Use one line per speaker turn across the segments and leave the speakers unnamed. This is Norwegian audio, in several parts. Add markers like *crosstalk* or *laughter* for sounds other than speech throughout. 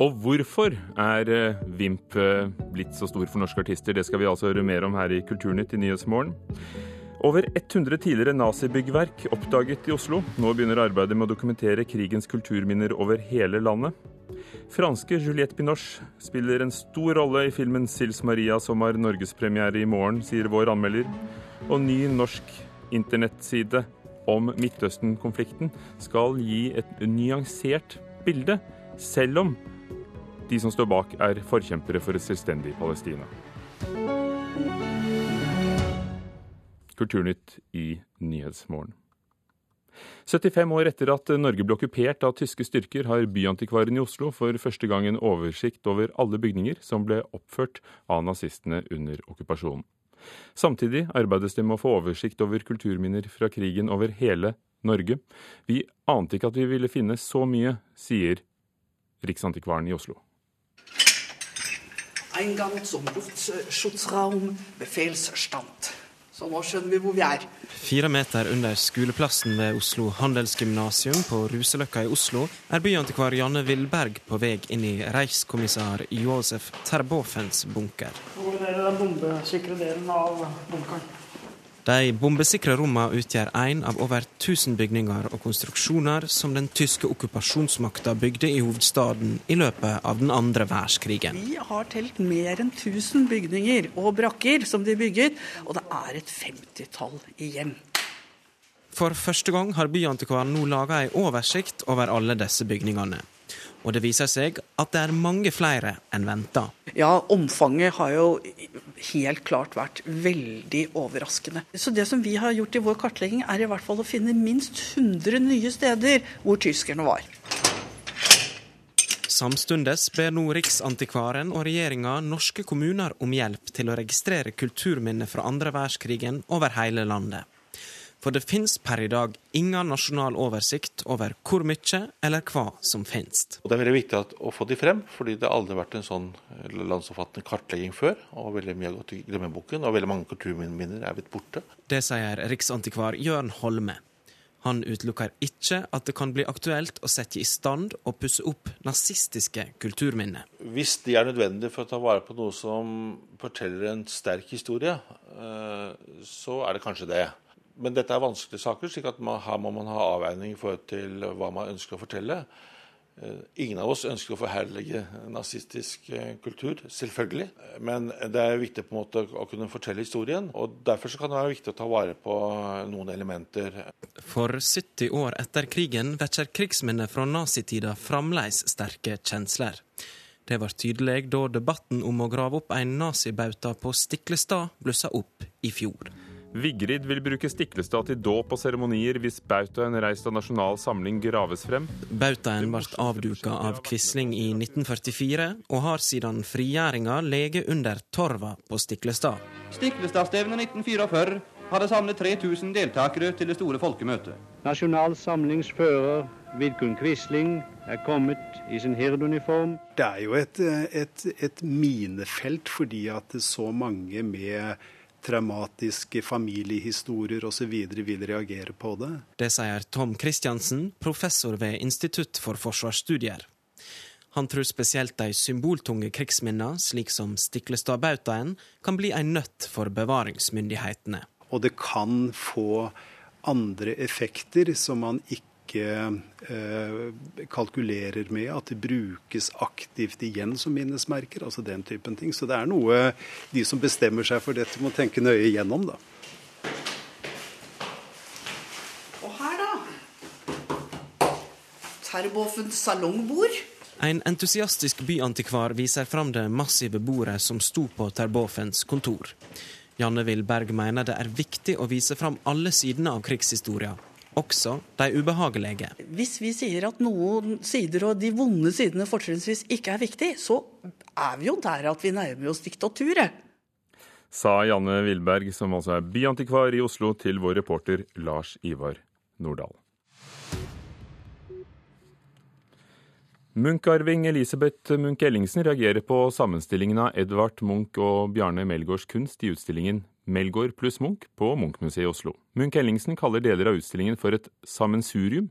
Og hvorfor er eh, Vimp eh, blitt så stor for norske artister? Det skal vi altså høre mer om her i Kulturnytt i Nyhetsmorgen. Over 100 tidligere nazibyggverk oppdaget i Oslo. Nå begynner arbeidet med å dokumentere krigens kulturminner over hele landet. Franske Juliette Binoche spiller en stor rolle i filmen Sils Maria, som har norgespremiere i morgen, sier vår anmelder. Og ny norsk internettside om Midtøsten-konflikten skal gi et nyansert bilde, selv om de som står bak, er forkjempere for et selvstendig Palestina. Kulturnytt i Nyhetsmorgen. 75 år etter at Norge ble okkupert av tyske styrker, har Byantikvaren i Oslo for første gang en oversikt over alle bygninger som ble oppført av nazistene under okkupasjonen. Samtidig arbeides det med å få oversikt over kulturminner fra krigen over hele Norge. Vi ante ikke at vi ville finne så mye, sier Riksantikvaren i Oslo.
Eingang zum Luftschutzraum, befehlsstand. Så nå skjønner vi hvor vi er.
Fire meter under skoleplassen ved Oslo handelsgymnasium på Ruseløkka i Oslo er byantikvar Janne Villberg på vei inn i reichskommissær Josef Terbofens bunker.
Hvor er den bombesikre delen av bunkeren?
De bombesikre rommene utgjør én av over 1000 bygninger og konstruksjoner som den tyske okkupasjonsmakta bygde i hovedstaden i løpet av den andre verdenskrigen.
Vi har telt mer enn 1000 bygninger og brakker som de bygget, og det er et femtitall igjen.
For første gang har Byantikvaren nå laga ei oversikt over alle disse bygningene. Og det viser seg at det er mange flere enn venta.
Ja, omfanget har jo helt klart vært veldig overraskende. Så det som vi har gjort i vår kartlegging, er i hvert fall å finne minst 100 nye steder hvor tyskerne var.
Samtidig ber nå Riksantikvaren og regjeringa norske kommuner om hjelp til å registrere kulturminner fra andre verdenskrigen over hele landet. For det finnes per i dag ingen nasjonal oversikt over hvor mye eller hva som finnes.
Det er veldig viktig å få de frem, fordi det aldri har vært en sånn landsomfattende kartlegging før. og Veldig mye har gått i glemmeboken, og veldig mange kulturminner er blitt borte.
Det sier riksantikvar Jørn Holme. Han utelukker ikke at det kan bli aktuelt å sette i stand og pusse opp nazistiske kulturminner.
Hvis de er nødvendige for å ta vare på noe som forteller en sterk historie, eh, så er det kanskje det. Men dette er vanskelige saker, slik at man, her må man ha avveining i forhold til hva man ønsker å fortelle. Eh, ingen av oss ønsker å forherlige nazistisk eh, kultur, selvfølgelig. Men det er viktig på en måte å kunne fortelle historien. og Derfor kan det være viktig å ta vare på noen elementer.
For 70 år etter krigen vekker krigsminner fra nazitida fremdeles sterke kjensler. Det var tydelig da debatten om å grave opp en nazibauta på Stiklestad blussa opp i fjor.
Vigrid vil bruke Stiklestad til dåp og seremonier hvis bautaen reist av Nasjonal Samling graves frem.
Bautaen ble avduka av Quisling i 1944, og har siden frigjøringa lege under torva på Stiklestad.
Stiklestadstevnet 1944 hadde samlet 3000 deltakere til det store folkemøtet.
Nasjonal Samlings fører Vidkun Quisling er kommet i sin hirduniform.
Det er jo et, et, et minefelt fordi at så mange med traumatiske familiehistorier osv. vil reagere på det.
Det sier Tom Christiansen, professor ved Institutt for forsvarsstudier. Han tror spesielt de symboltunge krigsminnene, slik som Stiklestadbautaen, kan bli en nøtt for bevaringsmyndighetene.
Og det kan få andre effekter som man ikke ikke eh, kalkulerer med at det brukes aktivt igjen som minnesmerker. altså den typen ting. Så det er noe de som bestemmer seg for dette, må tenke nøye igjennom. da.
Og her, da? Terboffens salongbord.
En entusiastisk byantikvar viser fram det massive bordet som sto på Terboffens kontor. Janne Wilberg mener det er viktig å vise fram alle sidene av krigshistoria, også de ubehagelige.
Hvis vi sier at noen sider og de vonde sidene fortrinnsvis ikke er viktig, så er vi jo der at vi nærmer oss diktaturet.
Sa Janne Wilberg, som altså er byantikvar i Oslo, til vår reporter Lars Ivar Nordahl. Munch-arving Elisabeth Munch-Ellingsen reagerer på sammenstillingen av Edvard Munch og Bjarne Melgaards kunst i utstillingen Melgaard pluss Munch på Munch-museet i Oslo. Munch-Ellingsen kaller deler av utstillingen for et sammensurium,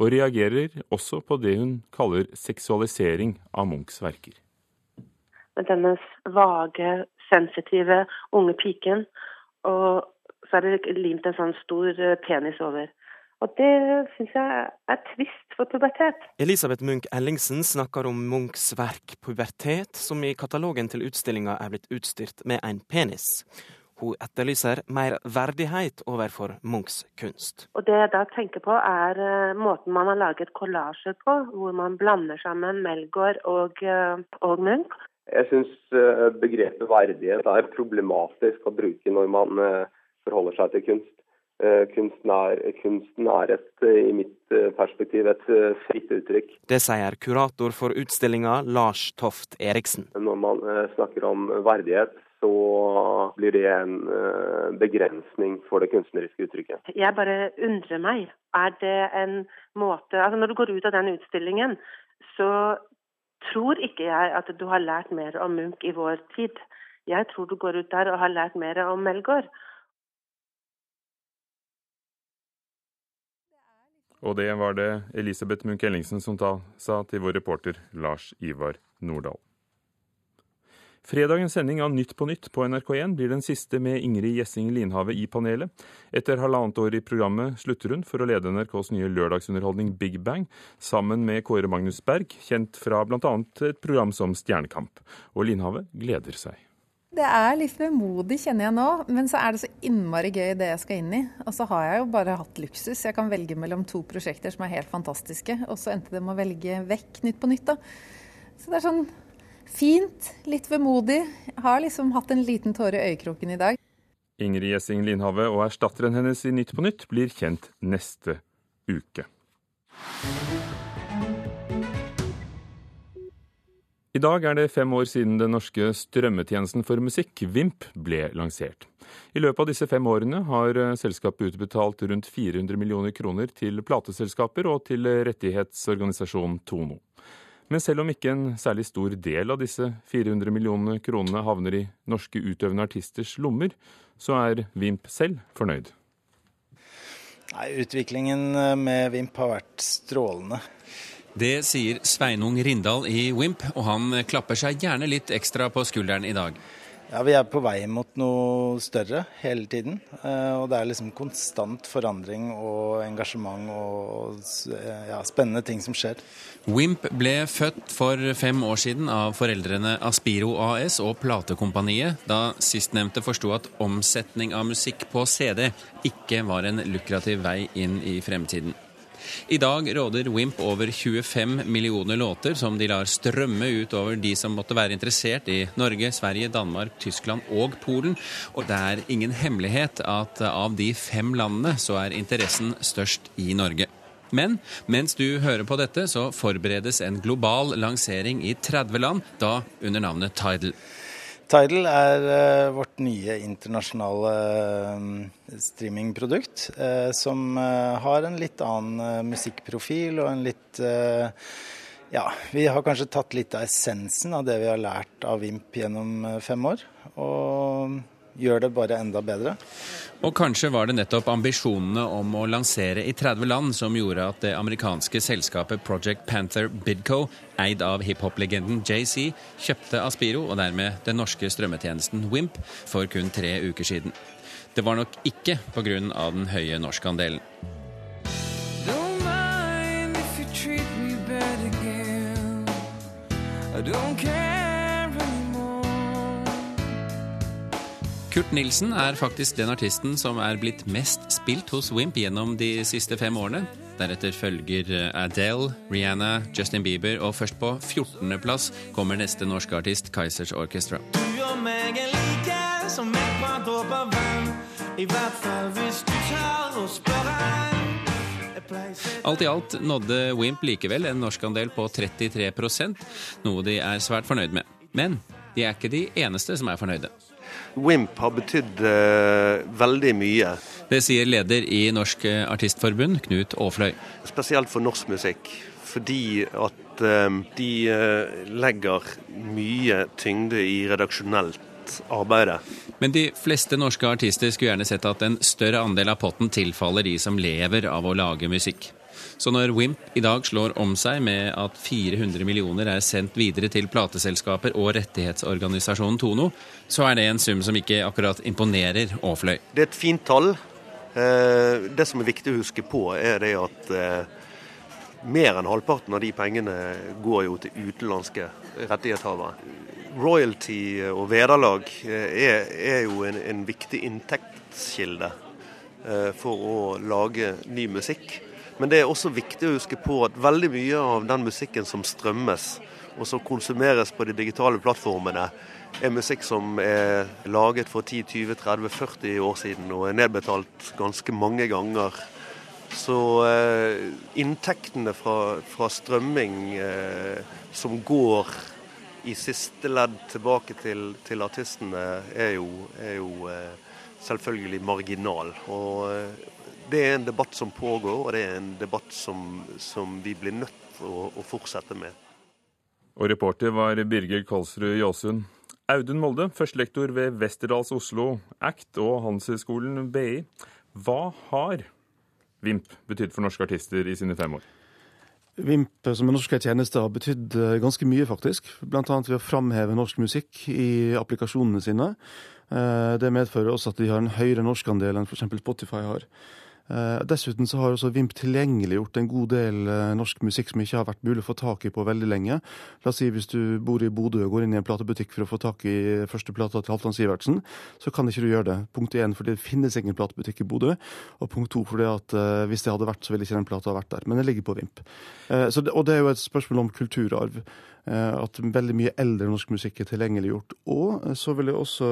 og reagerer også på det hun kaller seksualisering av Munchs verker.
Denne vage, sensitive unge piken, og så er det limt en sånn stor eh, penis over. Og det syns jeg er trist for pubertet.
Elisabeth Munch Ellingsen snakker om Munchs verk 'Pubertet', som i katalogen til utstillinga er blitt utstyrt med en penis. Hun etterlyser mer verdighet overfor Munchs kunst.
Og Det jeg da tenker på, er uh, måten man har laget kollasjer på, hvor man blander sammen Melgaard og, uh, og Munch.
Jeg syns uh, begrepet verdighet er problematisk å bruke når man forholder seg til kunst. Kunsten er, kunsten er et, i mitt perspektiv et fritt uttrykk.
Det sier kurator for utstillinga Lars Toft Eriksen.
Når man snakker om verdighet, så blir det en eh, begrensning for det kunstneriske uttrykket.
Jeg bare undrer meg. Er det en måte Altså Når du går ut av den utstillingen, så tror ikke jeg at du har lært mer om Munch i vår tid. Jeg tror du går ut der og har lært mer om Melgaard.
Og det var det Elisabeth Munch Ellingsen som ta, sa til vår reporter Lars Ivar Nordahl. Fredagens sending av Nytt på nytt på NRK1 blir den siste med Ingrid Gjessing Linhave i panelet. Etter halvannet år i programmet slutter hun for å lede NRKs nye lørdagsunderholdning Big Bang, sammen med Kåre Magnus Berg, kjent fra bl.a. et program som Stjernekamp. Og Linhave gleder seg.
Det er litt vemodig, kjenner jeg nå, men så er det så innmari gøy det jeg skal inn i. Og så har jeg jo bare hatt luksus. Jeg kan velge mellom to prosjekter som er helt fantastiske, og så endte det med å velge vekk Nytt på nytt, da. Så det er sånn Fint, litt vemodig. Har liksom hatt en liten tåre i øyekroken i dag.
Ingrid Gjessing Linhave og erstatteren hennes i Nytt på Nytt blir kjent neste uke. I dag er det fem år siden den norske strømmetjenesten for musikk, Vimp, ble lansert. I løpet av disse fem årene har selskapet utbetalt rundt 400 millioner kroner til plateselskaper og til rettighetsorganisasjonen Tono. Men selv om ikke en særlig stor del av disse 400 millionene kronene havner i norske utøvende artisters lommer, så er Vimp selv fornøyd.
Nei, Utviklingen eh, med Vimp har vært strålende.
Det sier Sveinung Rindal i Wimp, og han klapper seg gjerne litt ekstra på skulderen i dag.
Ja, Vi er på vei mot noe større hele tiden. Eh, og det er liksom konstant forandring og engasjement og ja, spennende ting som skjer.
Wimp ble født for fem år siden av foreldrene Aspiro AS og platekompaniet, da sistnevnte forsto at omsetning av musikk på CD ikke var en lukrativ vei inn i fremtiden. I dag råder Wimp over 25 millioner låter som de lar strømme ut over de som måtte være interessert i Norge, Sverige, Danmark, Tyskland og Polen. Og det er ingen hemmelighet at av de fem landene så er interessen størst i Norge. Men mens du hører på dette, så forberedes en global lansering i 30 land, da under navnet Tidal.
Tidal er uh, vårt nye internasjonale uh, streamingprodukt, uh, som har en litt annen musikkprofil og en litt Ja, vi har kanskje tatt litt av essensen av det vi har lært av Vimp gjennom fem år, og gjør det bare enda bedre.
Og kanskje var det nettopp ambisjonene om å lansere i 30 land som gjorde at det amerikanske selskapet Project Panther Bidco, eid av hiphop-legenden JC, kjøpte Aspiro og dermed den norske strømmetjenesten Wimp for kun tre uker siden. Det var nok ikke pga. den høye norskandelen. Don't care Kurt Nilsen er faktisk den artisten som er blitt mest spilt hos Wimp gjennom de siste fem årene. Deretter følger eh, Adele, Rihanna, Justin Bieber, og først på 14.-plass kommer neste norske artist, Kaizers Orchestra. Alt i alt nådde Wimp likevel en norskandel på 33% noe de er svært fornøyd med. Men de er ikke de eneste som er fornøyde.
Wimp har betydd eh, veldig mye.
Det sier leder i Norsk Artistforbund, Knut Aafløy.
Spesielt for norsk musikk. Fordi at eh, de uh, legger mye tyngde i redaksjonelt arbeid.
Men de fleste norske artister skulle gjerne sett at en større andel av potten tilfaller de som lever av å lage musikk. Så når Wimp i dag slår om seg med at 400 millioner er sendt videre til plateselskaper og rettighetsorganisasjonen Tono, så er det en sum som ikke akkurat imponerer Aafløy.
Det er et fint tall. Eh, det som er viktig å huske på, er det at eh, mer enn halvparten av de pengene går jo til utenlandske rettighetshavere. Royalty og vederlag eh, er, er jo en, en, viktig inntektskilde for å lage ny musikk. Men det er også viktig å huske på at veldig mye av den musikken som strømmes, og som konsumeres på de digitale plattformene, er musikk som er laget for 10-20-30-40 år siden og er nedbetalt ganske mange ganger. Så eh, inntektene fra, fra strømming eh, som går i siste ledd tilbake til, til artistene, er jo, er jo eh, selvfølgelig marginal. Og eh, det er en debatt som pågår, og det er en debatt som, som vi blir nødt til å, å fortsette med.
Og reporter var Birger Kolsrud Jåsund. Audun Molde, førstelektor ved Westerdals Oslo ACT og Handelshøyskolen BI. Hva har Vimp betydd for norske artister i sine fem år?
Vimp som en norsk tjeneste har betydd eh, ganske mye, faktisk. Bl.a. ved å framheve norsk musikk i applikasjonene sine. Eh, det medfører også at de har en høyere norskandel enn f.eks. Spotify har. Eh, dessuten så har også Vimp tilgjengeliggjort en god del eh, norsk musikk som ikke har vært mulig å få tak i på veldig lenge. La oss si hvis du bor i Bodø og går inn i en platebutikk for å få tak i første plata til Halvdan Sivertsen, så kan ikke du gjøre det. Punkt én fordi det finnes ingen platebutikk i Bodø. Og punkt to fordi at uh, hvis det hadde vært, så ville ikke den plata vært der. Men den ligger på Vimp. Så, og det er jo et spørsmål om kulturarv. Eh, at veldig mye eldre norsk musikk er tilgjengeliggjort. Og eh, så vil jeg også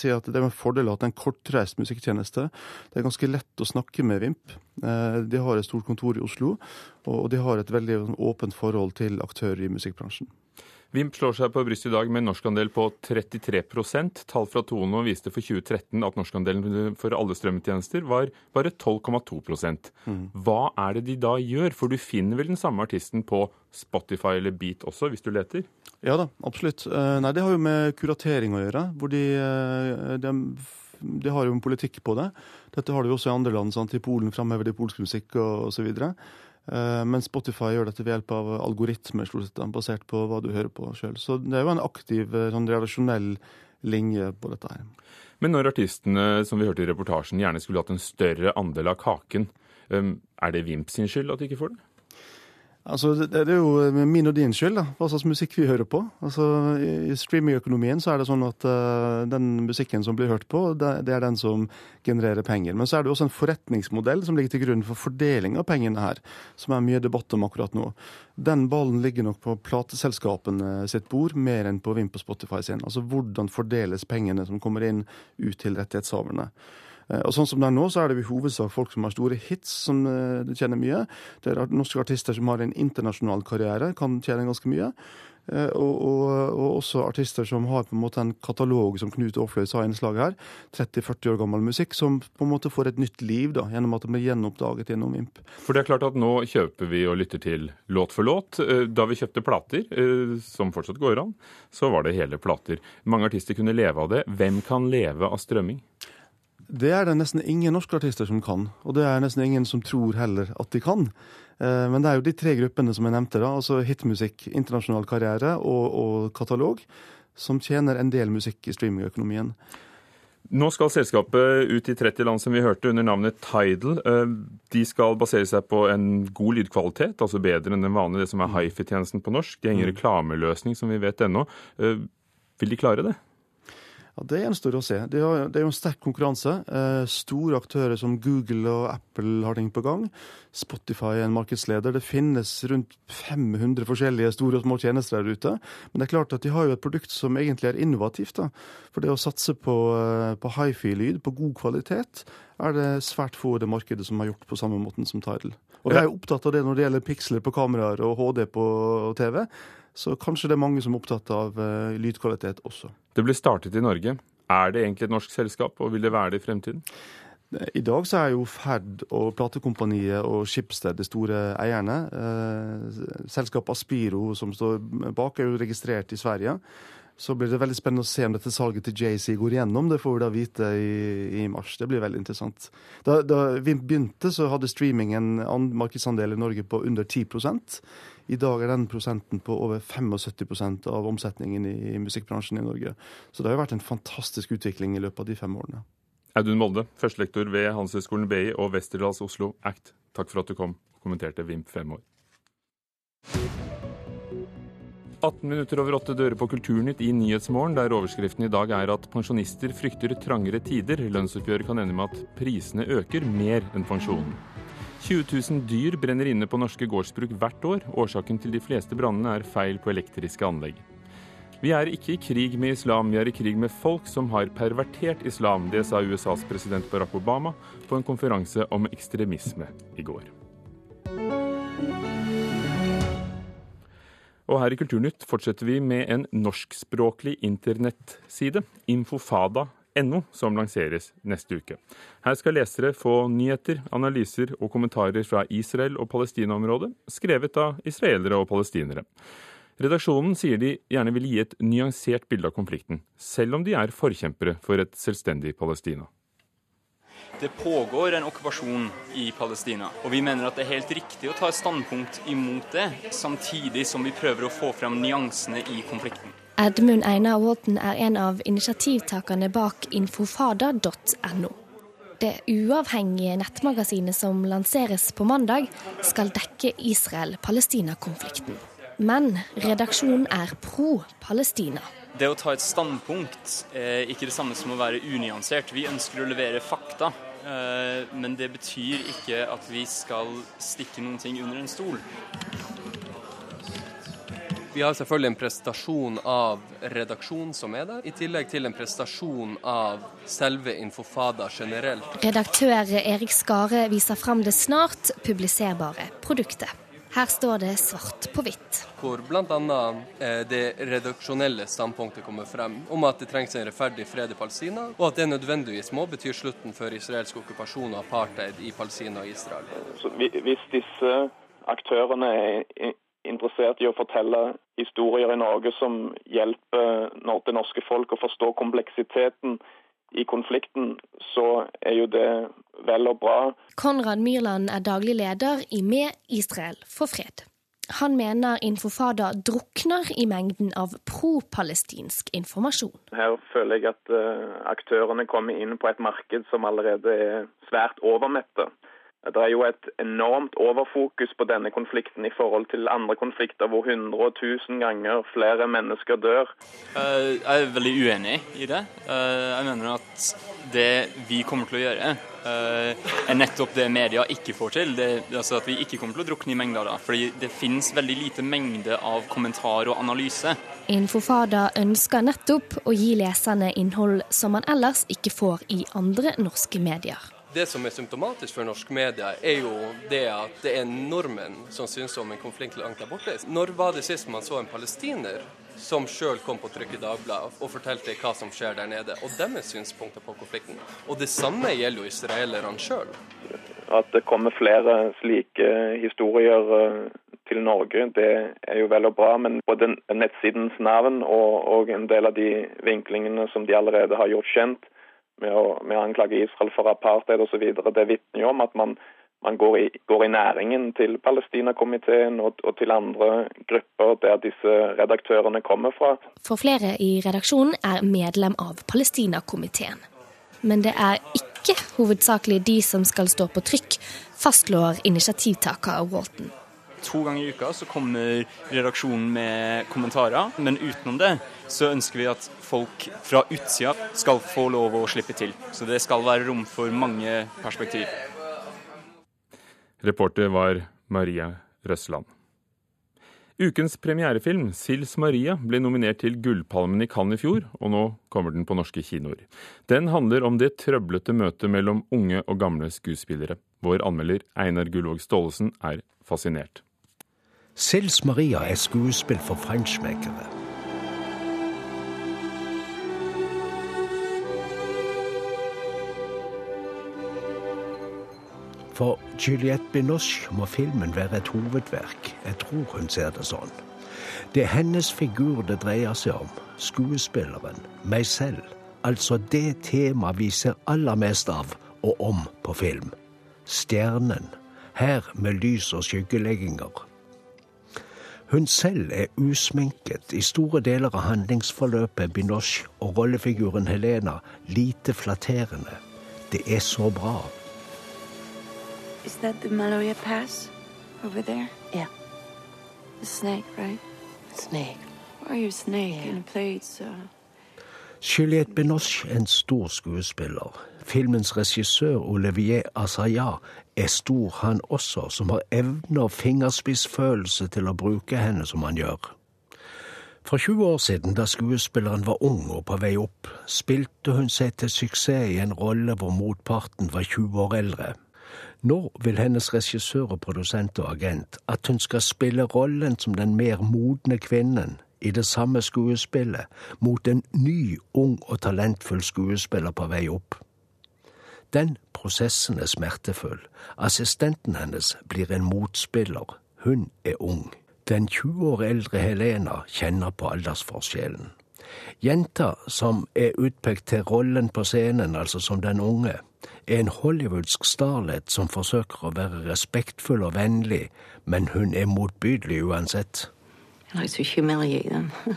si at det er en fordel at det er en kortreist musikktjeneste. Det er ganske lett å snakke med Vimp. Eh, de har et stort kontor i Oslo, og de har et veldig åpent forhold til aktører i musikkbransjen.
Vimp slår seg på brystet i dag med en norskandel på 33% Tall fra Tono viste for 2013 at norskandelen for alle strømmetjenester var bare 12,2 mm. Hva er det de da gjør? For du finner vel den samme artisten på Spotify eller Beat også, hvis du leter?
Ja da, absolutt. Eh, nei, Det har jo med kuratering å gjøre. hvor de, eh, de de har jo en politikk på det. Dette har de jo også i andre land. sant? I Polen framhever de polsk musikk og og, Eh, men Spotify gjør dette ved hjelp av algoritmer, sett, basert på hva du hører på sjøl. Så det er jo en aktiv, eh, sånn relasjonell linje på dette her.
Men når artistene som vi hørte i reportasjen, gjerne skulle hatt en større andel av kaken, eh, er det Vimp sin skyld at de ikke får det?
Altså, det, er jo min og din skyld, da, hva slags musikk vi hører på. Altså, I streamingøkonomien så er det sånn at uh, den musikken som blir hørt på, det, det, er den som genererer penger. Men så er det også en forretningsmodell som ligger til grunn for fordeling av pengene her, som er mye debatt om akkurat nå. Den ballen ligger nok på plateselskapene sitt bord, mer enn på Vimp og Spotify sin. Altså hvordan fordeles pengene som kommer inn, ut til rettighetshaverne. Eh, og sånn som det er nå, så er det i hovedsak folk som har store hits, som du tjener mye. Det er norske artister som har en internasjonal karriere, kan tjene ganske mye. Uh, og, og, og, også artister som har på en måte en katalog, som Knut Aafløy sa i innslaget her. 30-40 år gammel musikk som på en måte får et nytt liv da, gjennom at det blir gjenoppdaget gjennom Imp.
For det er klart at nå kjøper vi og lytter til låt for låt. Da vi kjøpte plater, som fortsatt går an, så var det hele plater. Mange artister kunne leve av det. Hvem kan leve av strømming?
Det er det nesten ingen norske artister som kan, og det er nesten ingen som tror heller at de kan. Eh, men det er jo de tre gruppene som jeg nevnte, da, altså hitmusikk, internasjonal karriere og, og katalog, som tjener en del musikk i streamingøkonomien.
Nå skal selskapet ut i 30 land, som vi hørte, under navnet Tidal. Eh, de skal basere seg på en god lydkvalitet, altså bedre enn den vanlige, det som er hifi-tjenesten på norsk. De har ingen mm. reklameløsning, som vi vet ennå. Eh, vil de klare det?
Ja, Det gjenstår å se. Det er jo en sterk konkurranse. Eh, store aktører som Google og Apple har ting på gang. Spotify er en markedsleder. Det finnes rundt 500 forskjellige store og små tjenester der ute. Men det er klart at de har jo et produkt som egentlig er innovativt. da. For det å satse på, eh, på hifi-lyd, på god kvalitet, er det svært få i det markedet som har gjort på samme måten som Tidal. Og jeg er opptatt av det når det gjelder piksler på kameraer og HD på TV. Så kanskje det er mange som er opptatt av uh, lydkvalitet også.
Det ble startet i Norge. Er det egentlig et norsk selskap, og vil det være det i fremtiden?
I dag så er jo Ferd og platekompaniet og Schibsted de store eierne. Eh, selskapet Aspiro som står bak, er jo registrert i Sverige. Så blir det veldig spennende å se om dette salget til JC går igjennom. Det får vi da vite i, i mars. Det blir veldig interessant. Da, da Vimp begynte, så hadde streaming en markedsandel i Norge på under 10% I dag er den prosenten på over 75% av omsetningen i musikkbransjen i Norge. Så det har jo vært en fantastisk utvikling i løpet av de fem årene.
Audun Molde, førstelektor ved Handelshøyskolen BI og Westerdals Oslo ACT. Takk for at du kom og kommenterte Vimp fem år. 18 minutter over åtte dører på Kulturnytt i Nyhetsmorgen, der overskriften i dag er at pensjonister frykter trangere tider. Lønnsoppgjøret kan ende med at prisene øker mer enn pensjonen. 20 000 dyr brenner inne på norske gårdsbruk hvert år. Årsaken til de fleste brannene er feil på elektriske anlegg. Vi er ikke i krig med islam, vi er i krig med folk som har pervertert islam. Det sa USAs president Barack Obama på en konferanse om ekstremisme i går. Og her i Kulturnytt fortsetter vi med en norskspråklig internettside, infofada.no, som lanseres neste uke. Her skal lesere få nyheter, analyser og kommentarer fra Israel og Palestina-området, skrevet av israelere og palestinere. Redaksjonen sier de gjerne vil gi et nyansert bilde av konflikten, selv om de er forkjempere for et selvstendig Palestina.
Det pågår en okkupasjon i Palestina, og vi mener at det er helt riktig å ta et standpunkt imot det, samtidig som vi prøver å få frem nyansene i konflikten.
Edmund Einar Walton er en av initiativtakerne bak infofada.no. Det uavhengige nettmagasinet som lanseres på mandag, skal dekke Israel-Palestina-konflikten. Men redaksjonen er pro Palestina.
Det å ta et standpunkt er ikke det samme som å være unyansert. Vi ønsker å levere fakta. Eh, men det betyr ikke at vi skal stikke noen ting under en stol.
Vi har selvfølgelig en prestasjon av redaksjonen som er der, i tillegg til en prestasjon av selve Infofada generelt.
Redaktør Erik Skare viser fram det snart publiserbare produktet. Her står det svart på hvitt.
Hvor bl.a. Eh, det redaksjonelle standpunktet kommer frem, om at det trengs en rettferdig fred i Palestina, og at det nødvendigvis må bety slutten for israelsk okkupasjon og apartheid i Palestina og Israel.
Så hvis disse aktørene er interessert i å fortelle historier i Norge som hjelper det norske folk å forstå kompleksiteten i konflikten, så er jo det vel og bra.
Konrad Myrland er daglig leder i Med Israel for fred. Han mener Infofada drukner i mengden av pro-palestinsk informasjon.
Her føler jeg at uh, aktørene kommer inn på et marked som allerede er svært overmette. Det er jo et enormt overfokus på denne konflikten i forhold til andre konflikter hvor 100 og 1000 ganger flere mennesker dør.
Eh, jeg er veldig uenig i det. Eh, jeg mener at det vi kommer til å gjøre, eh, er nettopp det media ikke får til. Det, altså at vi ikke kommer til å drukne i mengder da. Fordi det finnes veldig lite mengde av kommentar og analyse.
Infofada ønsker nettopp å gi leserne innhold som man ellers ikke får i andre norske medier.
Det som er symptomatisk for norsk media, er jo det at det er nordmenn som synes om en konflikt langt der borte. Når var det sist man så en palestiner som sjøl kom på trykk i Dagbladet og fortalte hva som skjer der nede, og deres synspunkter på konflikten? Og det samme gjelder jo israelerne sjøl.
At det kommer flere slike historier eh, til Norge, det er jo vel og bra. Men både nettsidens navn og, og en del av de vinklingene som de allerede har gjort kjent, med å, med å anklage Israel for apartheid osv. Det vitner jo om at man, man går, i, går, i, næringen til Palestinakomiteen og, og til andre grupper der disse redaktørene kommer fra.
For flere i redaksjonen er medlem av Palestinakomiteen. Men det er ikke hovedsakelig de som skal stå på trykk, fastslår initiativtaker Walton.
To ganger i uka så kommer redaksjonen med kommentarer, men utenom det så ønsker vi at folk fra utsida skal få lov å slippe til. Så det skal være rom for mange perspektiv.
Reporter var Maria Røsland. Ukens premierefilm, 'Sils Maria', ble nominert til Gullpalmen i Cannes i fjor, og nå kommer den på norske kinoer. Den handler om det trøblete møtet mellom unge og gamle skuespillere. Vår anmelder Einar Gullvåg Staalesen er fascinert.
Sils Maria er skuespill for feinschmeckere. For Juliette Binoche må filmen være et hovedverk. Jeg tror hun ser det sånn. Det er hennes figur det dreier seg om. Skuespilleren. Meg selv. Altså det temaet vi ser aller mest av og om på film. Stjernen. Her med lys og skyggelegginger. Hun selv er usminket i store deler av handlingsforløpet Binoche og rollefiguren Helena lite flatterende. Det er så bra.
Is that the Maloya Pass over there? Yeah. The snake, right? Snake. Why are you snake yeah. in a plate? So...
Juliette Binoche er en stor skuespiller. Filmens regissør Olivier Assaya er stor, han også, som har evne og fingerspissfølelse til å bruke henne som han gjør. For 20 år siden, da skuespilleren var ung og på vei opp, spilte hun seg til suksess i en rolle hvor motparten var 20 år eldre. Nå vil hennes regissør og produsent og agent at hun skal spille rollen som den mer modne kvinnen i det samme skuespillet mot en ny, ung og talentfull skuespiller på vei opp. Den prosessen er smertefull. Assistenten hennes blir en motspiller. Hun er ung. Den 20 år eldre Helena kjenner på aldersforskjellen. Jenta som er utpekt til rollen på scenen, altså som den unge, er en hollywoodsk starlet som forsøker å være respektfull og vennlig, men hun er motbydelig uansett.
I like to humiliate them. *laughs*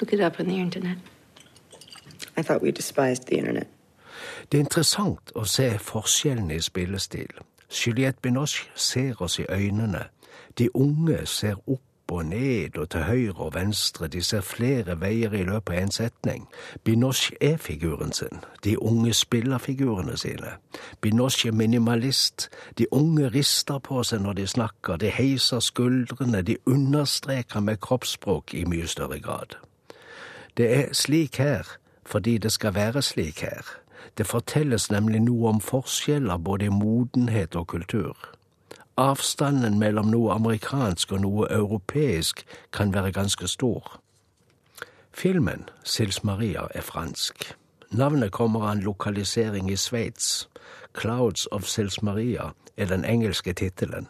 Look it up on the internet. I thought we despised the internet.
Det er interessant å se forskjellene i spillestil. Juliette Binoche ser oss i øynene. De unge ser opp og ned og til høyre og venstre, de ser flere veier i løpet av en setning. Binoche er figuren sin, de unge spiller figurene sine. Binoche er minimalist, de unge rister på seg når de snakker, de heiser skuldrene, de understreker med kroppsspråk i mye større grad. Det er slik her fordi det skal være slik her. Det fortelles nemlig noe om forskjeller både i modenhet og kultur. Avstanden mellom noe amerikansk og noe europeisk kan være ganske stor. Filmen Sils Maria er fransk. Navnet kommer av en lokalisering i Sveits. Clouds of Sils Maria er den engelske tittelen.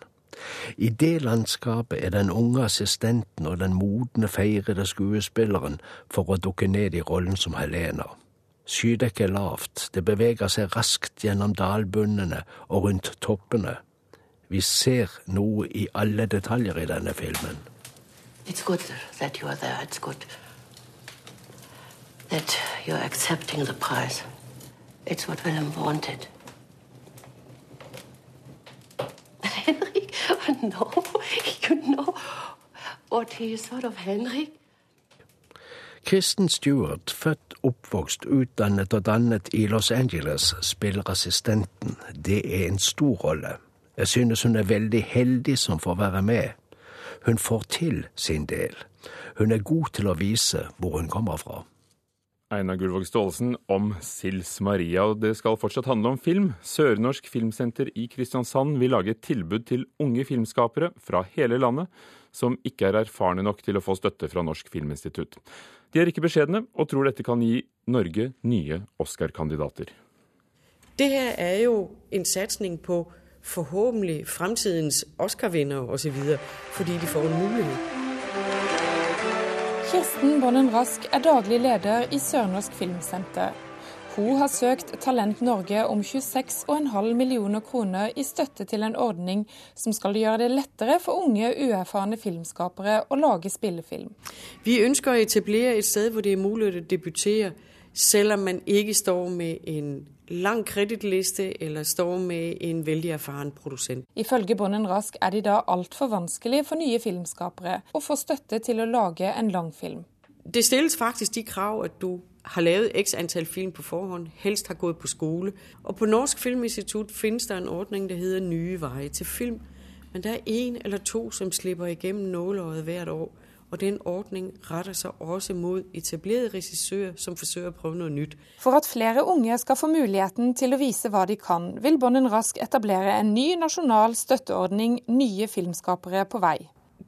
I det landskapet er den unge assistenten og den modne, feirede skuespilleren for å dukke ned i rollen som Helena. Skydekket er lavt, det beveger seg raskt gjennom dalbunnene og rundt toppene. Vi ser noe i alle detaljer i denne filmen.
It's good that you are there. It's good that you're accepting the prize. It's what Willem wanted. *laughs* Henrik, *laughs* no, you know what he thought of Henrik.
Kristen Stewart, født, oppvokst, utdannet og dannet i Los Angeles, spiller assistenten. Det er en stor rolle. Jeg synes hun er veldig heldig som får være med. Hun får til sin del. Hun er god til å vise hvor hun kommer fra.
Einar Gullvåg Staalesen om Sils Maria, og det skal fortsatt handle om film. Sørnorsk Filmsenter i Kristiansand vil lage et tilbud til unge filmskapere fra hele landet som ikke er erfarne nok til å få støtte fra Norsk Filminstitutt. De er ikke beskjedne, og tror dette kan gi Norge nye Oscar-kandidater.
Det her er jo en satsing på forhåpentlig fremtidens Oscar-vinnere osv., fordi de får en mulighet.
Kirsten Bonnen Rask er daglig leder i Sørnorsk Filmsenter. Hun har søkt Talent Norge om 26,5 millioner kroner i støtte til en ordning som skal gjøre det lettere for unge, uerfarne filmskapere å lage spillefilm.
Vi ønsker å etablere et sted hvor det er mulig å debutere, selv om man ikke står med en lang kredittliste eller står med en veldig erfaren produsent.
Ifølge Bonden Rask er det i dag altfor vanskelig for nye filmskapere å få støtte til å lage en langfilm.
Det stilles faktisk de krav at du har lavet x antall film på forhånd, helst har gått på skole. Og på Norsk Filminstitutt finnes det en ordning der hedder Nye veier til film. Men det er en eller to som slipper igjennom nåløyet hvert år. Og den ordning retter seg også mot etablerede regissører som forsøger å prøve noe nytt.
For at flere unge skal få muligheten til å vise hva de kan, vil Bonnen Rask etablere en ny nasjonal støtteordning Nye filmskapere på vei.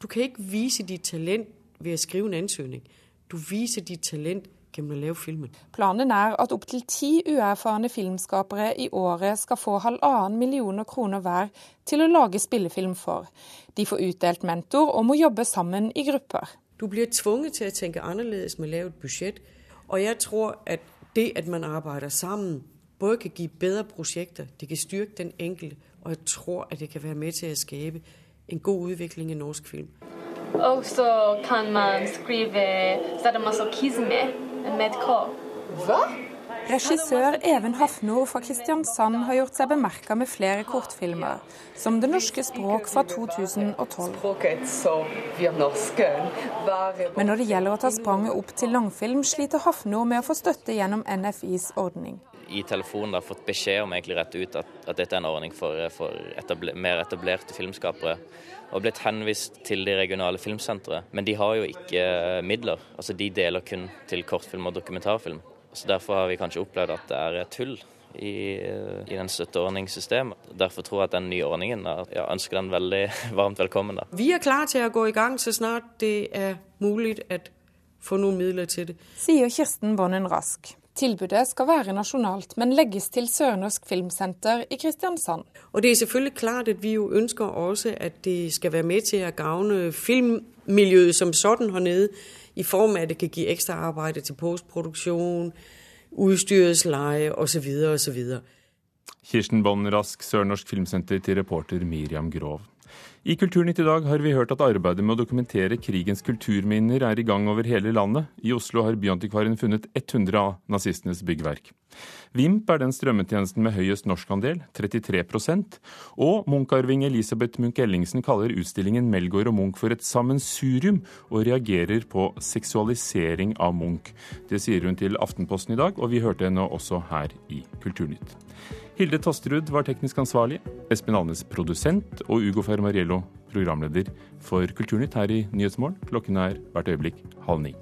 Du kan ikke vise ditt talent ved å skrive en ansøgning. Du viser ditt talent gennem å lage filmen.
Planen er at opptil ti uerfarne filmskapere i året skal få halvannen millioner kroner hver til å lage spillefilm for. De får utdelt mentor og må jobbe sammen i grupper.
Du blir tvunget til å tenke annerledes med lavt budsjett. Og jeg tror at det at man arbeider sammen, både kan gi bedre prosjekter, det kan styrke den enkelte, og jeg tror at det kan være med til å skape en god utvikling i norsk film.
Og så kan man skrive sadomasochisme med.
Hva? Regissør Even Hafnor fra Kristiansand har gjort seg bemerka med flere kortfilmer, som Det norske språk fra 2012. Men når det gjelder å ta spranget opp til langfilm, sliter Hafnor med å få støtte gjennom NFIs ordning.
I telefonen har fått beskjed om egentlig rett ut at, at dette er en ordning for, for etabler, mer etablerte filmskapere. Og blitt henvist til de regionale filmsentre. Men de har jo ikke midler. Altså De deler kun til kortfilm og dokumentarfilm. Så Derfor har vi kanskje opplevd at det er et hull i, i den støtteordningssystemet. Derfor tror jeg at den nye ordningen jeg ønsker den veldig *laughs* varmt velkommen. Da.
Vi er klare til å gå i gang så snart det er mulig å få noen midler til det.
Sier Kirsten Bonnen Rask. Tilbudet skal være nasjonalt, men legges til Sørnorsk Filmsenter i Kristiansand.
Og Det er selvfølgelig klart at vi jo ønsker også at det skal være med til å gagne filmmiljøet som sånn her nede i form av at det kan gi ekstra arbeid til postproduksjon, utstyrets leie osv. osv.
Kirsten Bonn Rask, Sørnorsk Filmsenter, til reporter Miriam Grov. I Kulturnytt i dag har vi hørt at arbeidet med å dokumentere krigens kulturminner er i gang over hele landet. I Oslo har Byantikvaren funnet 100 av nazistenes byggverk. Vimp er den strømmetjenesten med høyest norskandel, 33 og Munch-arving Elisabeth Munch-Ellingsen kaller utstillingen Melgaard og Munch for et sammensurium, og reagerer på seksualisering av Munch. Det sier hun til Aftenposten i dag, og vi hørte henne også her i Kulturnytt. Hilde Tosterud var teknisk ansvarlig, Espen Alnes produsent og Ugo Fermariello programleder for Kulturnytt her i Nyhetsmorgen. Klokken er hvert øyeblikk halv ni.